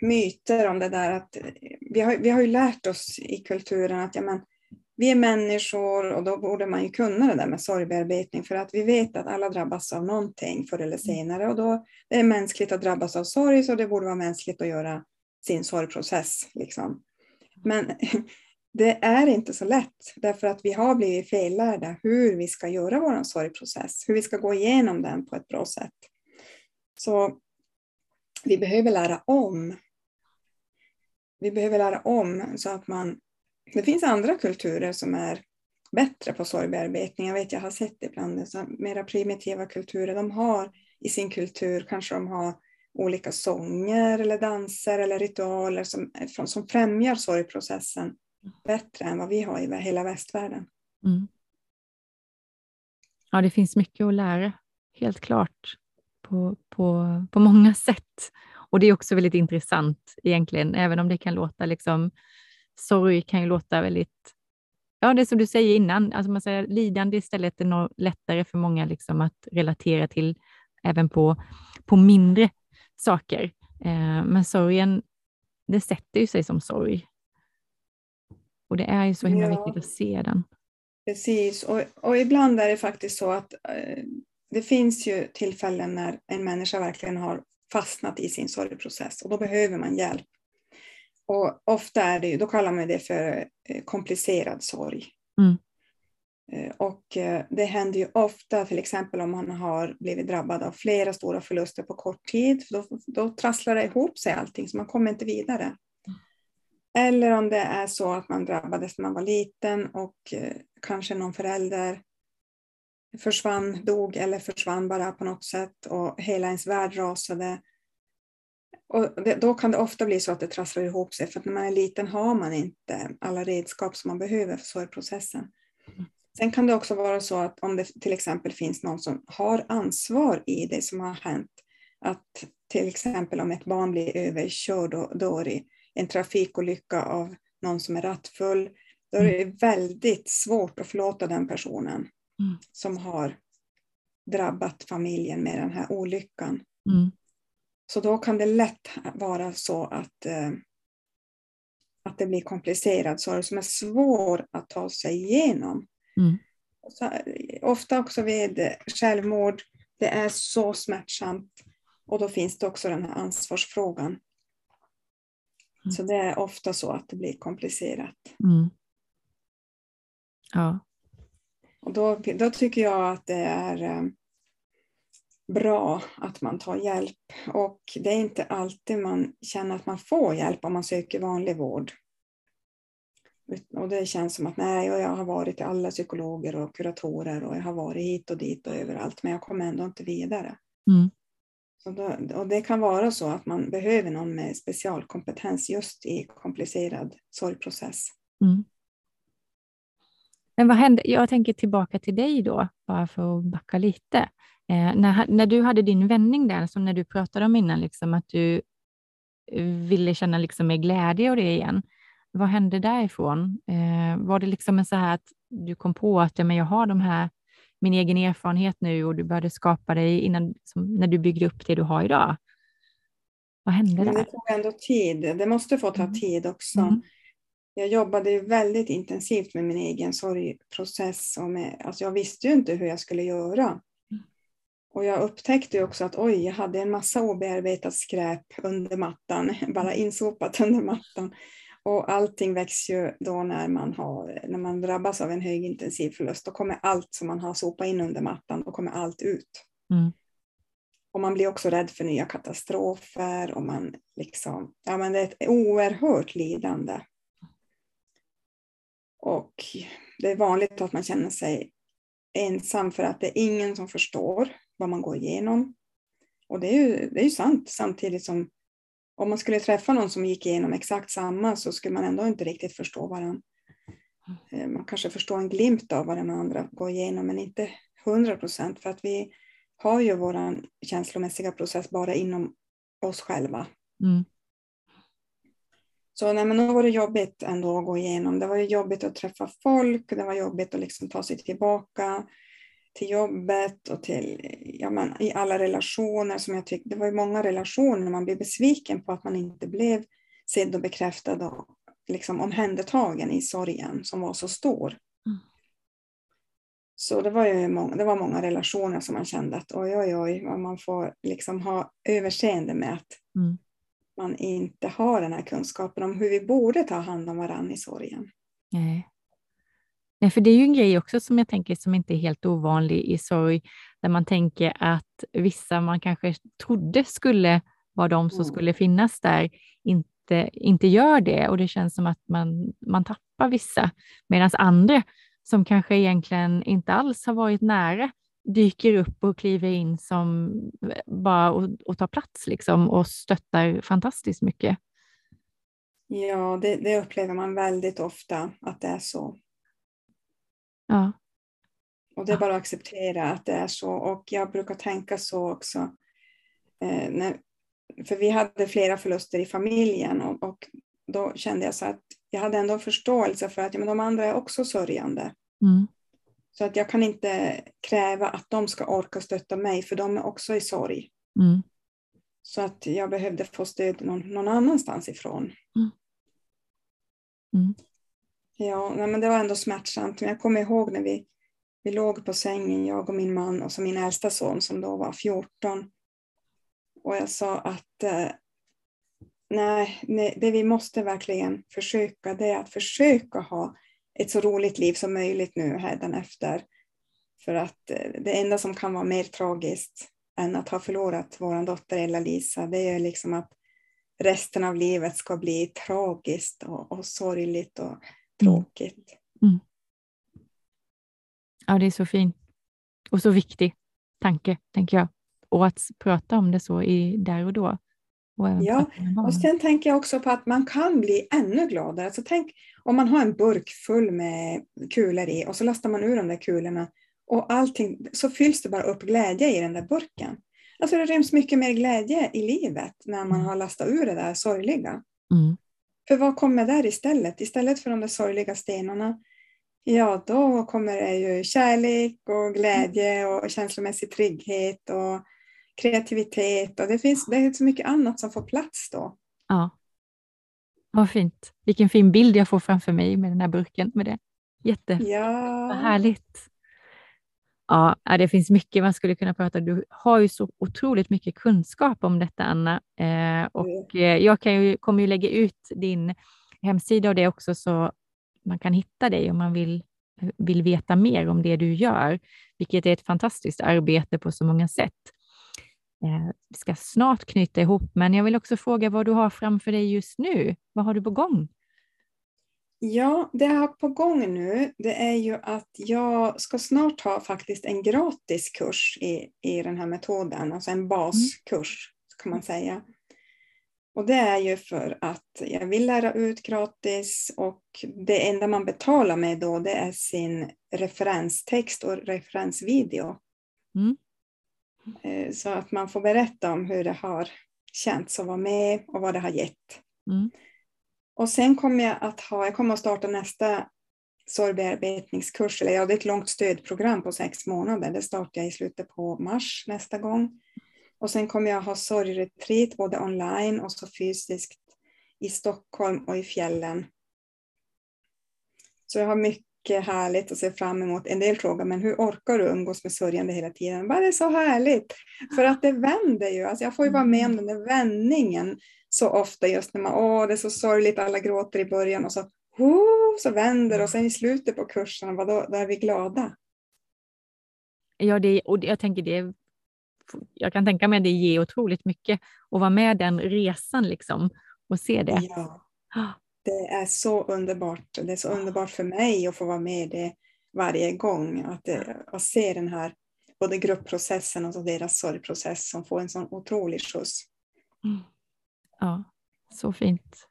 myter om det där att vi har, vi har ju lärt oss i kulturen att ja, men, vi är människor och då borde man ju kunna det där med sorgbearbetning för att vi vet att alla drabbas av någonting förr eller mm. senare och då är det mänskligt att drabbas av sorg så det borde vara mänskligt att göra sin sorgprocess. Liksom. Men det är inte så lätt därför att vi har blivit fellärda hur vi ska göra vår sorgprocess, hur vi ska gå igenom den på ett bra sätt. Så vi behöver lära om. Vi behöver lära om så att man... Det finns andra kulturer som är bättre på sorgbearbetning. Jag vet, jag har sett det ibland, så mera primitiva kulturer, de har i sin kultur, kanske de har olika sånger eller danser eller ritualer som, som främjar sorgprocessen bättre än vad vi har i hela västvärlden. Mm. Ja, det finns mycket att lära, helt klart, på, på, på många sätt. Och det är också väldigt intressant egentligen, även om det kan låta liksom, sorg kan ju låta väldigt, ja det är som du säger innan, alltså man säger lidande istället är lättare för många liksom att relatera till även på, på mindre saker. Eh, men sorgen, det sätter ju sig som sorg och det är ju så himla ja, viktigt att se den. Precis, och, och ibland är det faktiskt så att eh, det finns ju tillfällen när en människa verkligen har fastnat i sin sorgprocess och då behöver man hjälp. Och ofta är det, då kallar man det för eh, komplicerad sorg. Mm. Eh, och eh, det händer ju ofta, till exempel om man har blivit drabbad av flera stora förluster på kort tid, då, då trasslar det ihop sig allting så man kommer inte vidare. Eller om det är så att man drabbades när man var liten och kanske någon förälder försvann, dog eller försvann bara på något sätt och hela ens värld rasade. Och det, då kan det ofta bli så att det trasslar ihop sig för att när man är liten har man inte alla redskap som man behöver för sorgprocessen. Sen kan det också vara så att om det till exempel finns någon som har ansvar i det som har hänt, att till exempel om ett barn blir överkörd och dör i en trafikolycka av någon som är rattfull, då är det väldigt svårt att förlåta den personen mm. som har drabbat familjen med den här olyckan. Mm. Så då kan det lätt vara så att, eh, att det blir komplicerad sorg som är svår att ta sig igenom. Mm. Så, ofta också vid självmord, det är så smärtsamt och då finns det också den här ansvarsfrågan. Så det är ofta så att det blir komplicerat. Mm. Ja. Och då, då tycker jag att det är eh, bra att man tar hjälp. Och det är inte alltid man känner att man får hjälp om man söker vanlig vård. Och det känns som att nej, jag har varit till alla psykologer och kuratorer och jag har varit hit och dit och överallt, men jag kommer ändå inte vidare. Mm. Och, då, och det kan vara så att man behöver någon med specialkompetens just i komplicerad sorgprocess. Mm. Men vad hände? Jag tänker tillbaka till dig då, bara för att backa lite. Eh, när, när du hade din vändning där, som när du pratade om innan, liksom, att du ville känna liksom mer glädje och det igen. Vad hände därifrån? Eh, var det liksom en så här att du kom på att ja, men jag har de här, min egen erfarenhet nu och du började skapa dig innan, som, när du byggde upp det du har idag? Vad hände men där? Det tog ändå tid. Det måste få ta mm. tid också. Mm. Jag jobbade väldigt intensivt med min egen sorgprocess. Och med, alltså jag visste ju inte hur jag skulle göra. Och jag upptäckte också att oj, jag hade en massa obearbetat skräp under mattan, bara insopat under mattan. Och allting väcks ju då när man, har, när man drabbas av en högintensiv förlust. Då kommer allt som man har sopat in under mattan, då kommer allt ut. Mm. Och man blir också rädd för nya katastrofer och man liksom, ja men det är ett oerhört lidande. Och det är vanligt att man känner sig ensam för att det är ingen som förstår vad man går igenom. Och det är ju, det är ju sant, samtidigt som om man skulle träffa någon som gick igenom exakt samma så skulle man ändå inte riktigt förstå varandra. Eh, man kanske förstår en glimt av vad den andra går igenom, men inte hundra procent för att vi har ju vår känslomässiga process bara inom oss själva. Mm. Så nej, men då var det jobbigt ändå att gå igenom. Det var jobbigt att träffa folk, det var jobbigt att liksom ta sig tillbaka till jobbet och till, ja, men, i alla relationer som jag tyckte, det var ju många relationer man blev besviken på att man inte blev sedd och bekräftad och liksom omhändertagen i sorgen som var så stor. Mm. Så det var ju många, det var många relationer som man kände att oj, oj, oj, man får liksom ha överseende med att mm. Man inte har den här kunskapen om hur vi borde ta hand om varandra i sorgen. Nej. Nej, för det är ju en grej också som jag tänker som inte är helt ovanlig i sorg, där man tänker att vissa man kanske trodde skulle vara de som mm. skulle finnas där, inte, inte gör det och det känns som att man, man tappar vissa, medan andra som kanske egentligen inte alls har varit nära dyker upp och kliver in som bara och, och tar plats liksom och stöttar fantastiskt mycket. Ja, det, det upplever man väldigt ofta att det är så. Ja. Och det är bara att acceptera att det är så. Och jag brukar tänka så också. Eh, när, för vi hade flera förluster i familjen och, och, då kände jag så att jag hade ändå förståelse för att ja, men de andra är också sörjande. Mm. Så att jag kan inte kräva att de ska orka stötta mig för de är också i sorg. Mm. Så att jag behövde få stöd någon, någon annanstans ifrån. Mm. mm. Ja, nej, men det var ändå smärtsamt. Men jag kommer ihåg när vi, vi låg på sängen, jag och min man och så min äldsta son som då var 14. Och jag sa att eh, nej, nej, det vi måste verkligen försöka det är att försöka ha ett så roligt liv som möjligt nu efter. För att eh, det enda som kan vara mer tragiskt än att ha förlorat vår dotter Ella-Lisa, det är liksom att resten av livet ska bli tragiskt och, och sorgligt och tråkigt. Mm. Ja, det är så fint och så viktig tanke, tänker jag. Och att prata om det så i, där och då. Och ja, och sen tänker jag också på att man kan bli ännu gladare. Alltså tänk om man har en burk full med kulor i och så lastar man ur de där kulorna och allting, så fylls det bara upp glädje i den där burken. Alltså det ryms mycket mer glädje i livet när man mm. har lastat ur det där sorgliga. Mm. För vad kommer där istället? Istället för de där sorgliga stenarna, ja då kommer det ju kärlek och glädje och känslomässig trygghet och kreativitet och det finns det är så mycket annat som får plats då. Ja. Vad fint. Vilken fin bild jag får framför mig med den här burken med det. Jätte. Ja. Vad härligt. Ja, det finns mycket man skulle kunna prata om. Du har ju så otroligt mycket kunskap om detta, Anna. Eh, och eh, jag kan ju, kommer ju lägga ut din hemsida och det också, så man kan hitta dig om man vill, vill veta mer om det du gör, vilket är ett fantastiskt arbete på så många sätt. Eh, vi ska snart knyta ihop, men jag vill också fråga vad du har framför dig just nu. Vad har du på gång? Ja, det jag har på gång nu, det är ju att jag ska snart ha faktiskt en gratis kurs i, i den här metoden, alltså en baskurs kan man säga. Och det är ju för att jag vill lära ut gratis och det enda man betalar med då det är sin referenstext och referensvideo. Mm. Eh, så att man får berätta om hur det har känts att vara med och vad det har gett. Mm. Och sen kommer jag att ha, jag kommer att starta nästa sorgbearbetningskurs, eller ja, det är ett långt stödprogram på sex månader. Det startar jag i slutet på mars nästa gång. Och sen kommer jag ha sorgretreat både online och så fysiskt i Stockholm och i fjällen. Så jag har mycket härligt att se fram emot. En del frågar, men hur orkar du umgås med sörjande hela tiden? Det är så härligt, för att det vänder ju. Alltså jag får ju vara med om den där vändningen så ofta just när man, åh det är så sorgligt, alla gråter i början och så, oh, så vänder och sen i slutet på kursen, då, då är vi glada. Ja, det, och jag tänker det jag kan tänka mig att det ger otroligt mycket att vara med den resan liksom och se det. Ja, det är så underbart. Det är så underbart för mig att få vara med det varje gång. Att, att se den här både gruppprocessen och deras sorgprocess som får en sån otrolig skjuts. Mm. Ja, så fint.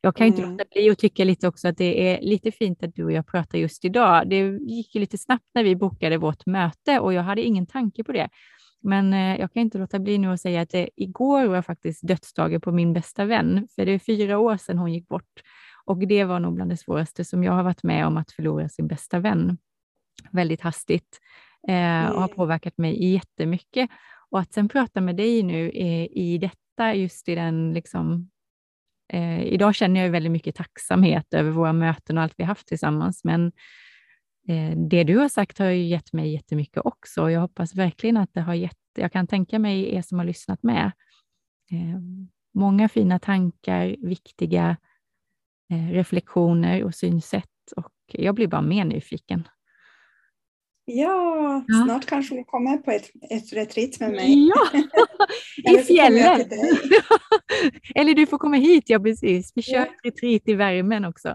Jag kan inte mm. låta bli att tycka lite också att det är lite fint att du och jag pratar just idag. Det gick ju lite snabbt när vi bokade vårt möte och jag hade ingen tanke på det. Men eh, jag kan inte låta bli nu att säga att det, igår var faktiskt dödsdagen på min bästa vän, för det är fyra år sedan hon gick bort. Och det var nog bland det svåraste som jag har varit med om att förlora sin bästa vän väldigt hastigt eh, och har mm. påverkat mig jättemycket. Och att sen prata med dig nu eh, i detta, just i den liksom, eh, idag känner jag väldigt mycket tacksamhet över våra möten och allt vi haft tillsammans, men Eh, Eh, det du har sagt har ju gett mig jättemycket också. Jag hoppas verkligen att det har gett, jag kan tänka mig er som har lyssnat med, eh, många fina tankar, viktiga eh, reflektioner och synsätt och jag blir bara mer nyfiken. Ja, ja, snart kanske du kommer på ett, ett retreat med mig. Ja, i fjällen. Eller du får komma hit, ja precis. Vi kör ja. retreat i värmen också.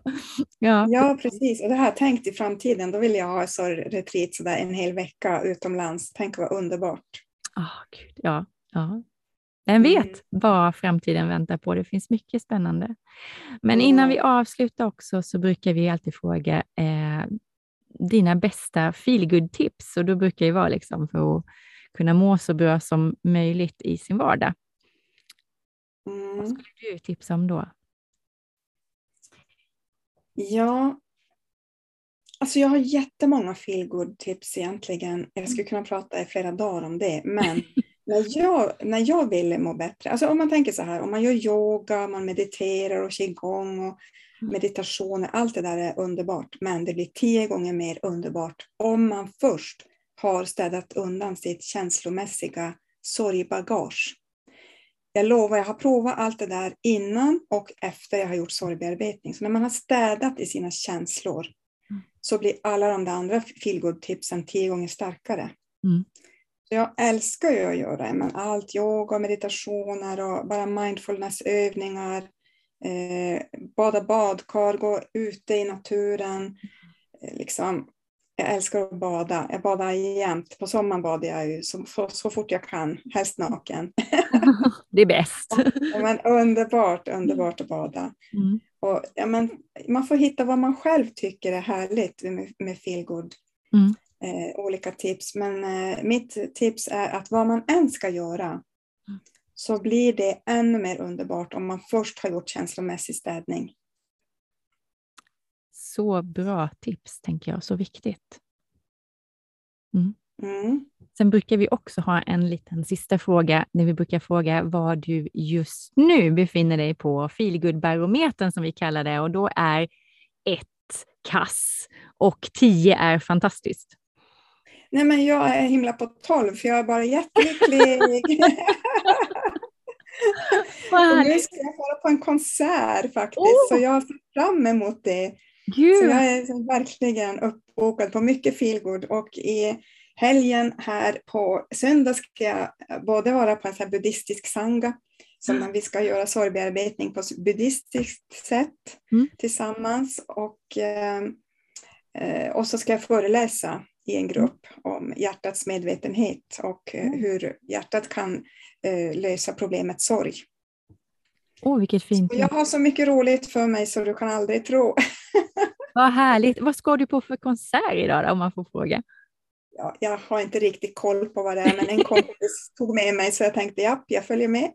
Ja. ja, precis. Och det jag tänkt i framtiden. Då vill jag ha så retreat sådär en hel vecka utomlands. Tänk vad underbart. Oh, Gud. Ja, ja. Vem vet mm. vad framtiden väntar på? Det finns mycket spännande. Men innan vi avslutar också så brukar vi alltid fråga eh, dina bästa feelgood-tips och då brukar det vara liksom för att kunna må så bra som möjligt i sin vardag. Mm. Vad skulle du tipsa om då? Ja, alltså jag har jättemånga feelgood-tips egentligen. Jag skulle kunna prata i flera dagar om det, men när jag, när jag vill må bättre, alltså om man tänker så här, om man gör yoga, man mediterar och qigong och. Meditationer, allt det där är underbart, men det blir tio gånger mer underbart om man först har städat undan sitt känslomässiga sorgbagage. Jag lovar, jag har provat allt det där innan och efter jag har gjort sorgbearbetning. Så när man har städat i sina känslor mm. så blir alla de där andra feelgood-tipsen tio gånger starkare. Mm. Så jag älskar ju att göra men allt yoga, meditationer och bara mindfulnessövningar eh, bada badkar, gå ute i naturen. Eh, liksom, jag älskar att bada. Jag badar jämt. På sommaren badar jag ju så, så, fort jag kan, helst naken. det är bäst. men underbart, underbart att bada. Mm. Och, ja, men, man får hitta vad man själv tycker är härligt med, med feelgood. Mm. Eh, olika tips. Men eh, mitt tips är att vad man än ska göra så blir det ännu mer underbart om man först har gjort känslomässig städning. Så bra tips, tänker jag. Så viktigt. Mm. Mm. Sen brukar vi också ha en liten sista fråga, när vi brukar fråga var du just nu befinner dig på feelgood-barometern som vi kallar det och då är ett kass och tio är fantastiskt. Nej, men jag är himla på tolv för jag är bara jättelycklig. nu ska jag vara på en konsert faktiskt, oh. så jag ser fram emot det. Gud. Så jag är verkligen uppbokad på mycket feelgood och i helgen här på söndag ska jag både vara på en sån buddhistisk sanga, som mm. vi ska göra sorgbearbetning på buddhistiskt sätt mm. tillsammans och, eh, eh, och så ska jag föreläsa i en grupp om hjärtats medvetenhet och eh, mm. hur hjärtat kan eh, lösa problemet sorg. Oh, vilket fint. jag har så mycket roligt för mig så du kan aldrig tro. Vad härligt. Vad ska du på för konsert idag då, om man får fråga? Ja, jag har inte riktigt koll på vad det är, men en kompis tog med mig så jag tänkte ja, jag följer med.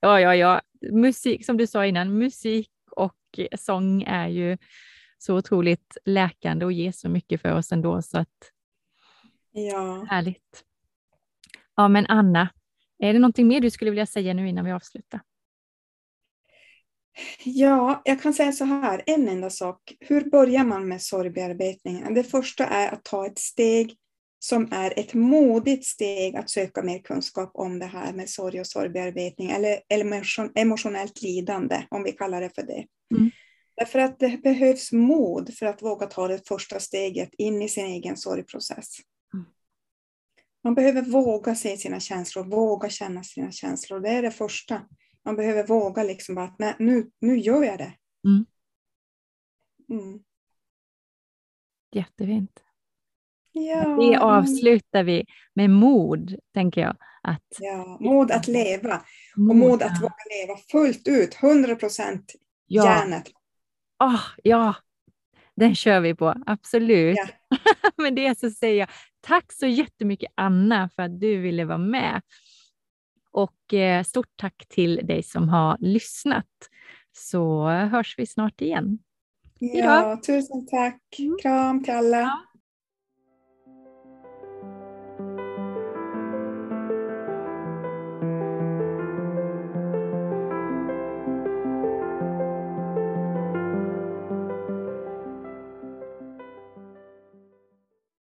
ja, ja, ja. Musik, som du sa innan, musik och sång är ju så otroligt läkande och ger så mycket för oss ändå. Så att, ja. Härligt. Ja, men Anna, är det någonting mer du skulle vilja säga nu innan vi avslutar? Ja, jag kan säga så här, en enda sak. Hur börjar man med sorgbearbetning? Det första är att ta ett steg som är ett modigt steg att söka mer kunskap om det här med sorg och sorgbearbetning eller emotionellt lidande, om vi kallar det för det. Mm. Därför att det behövs mod för att våga ta det första steget in i sin egen sorgprocess. Mm. Man behöver våga se sina känslor, våga känna sina känslor. Det är det första. Man behöver våga liksom att nej, nu, nu gör jag det. Mm. Mm. Jättefint. Ja. Det avslutar vi med mod, tänker jag. Att, ja, mod att leva. Mod, och mod att våga leva fullt ut, 100 procent ja. hjärnet. Oh, ja, den kör vi på, absolut. Ja. Men det så säger jag tack så jättemycket Anna för att du ville vara med. Och eh, stort tack till dig som har lyssnat. Så hörs vi snart igen. Ja, tusen tack. Mm. Kram till alla. Ja.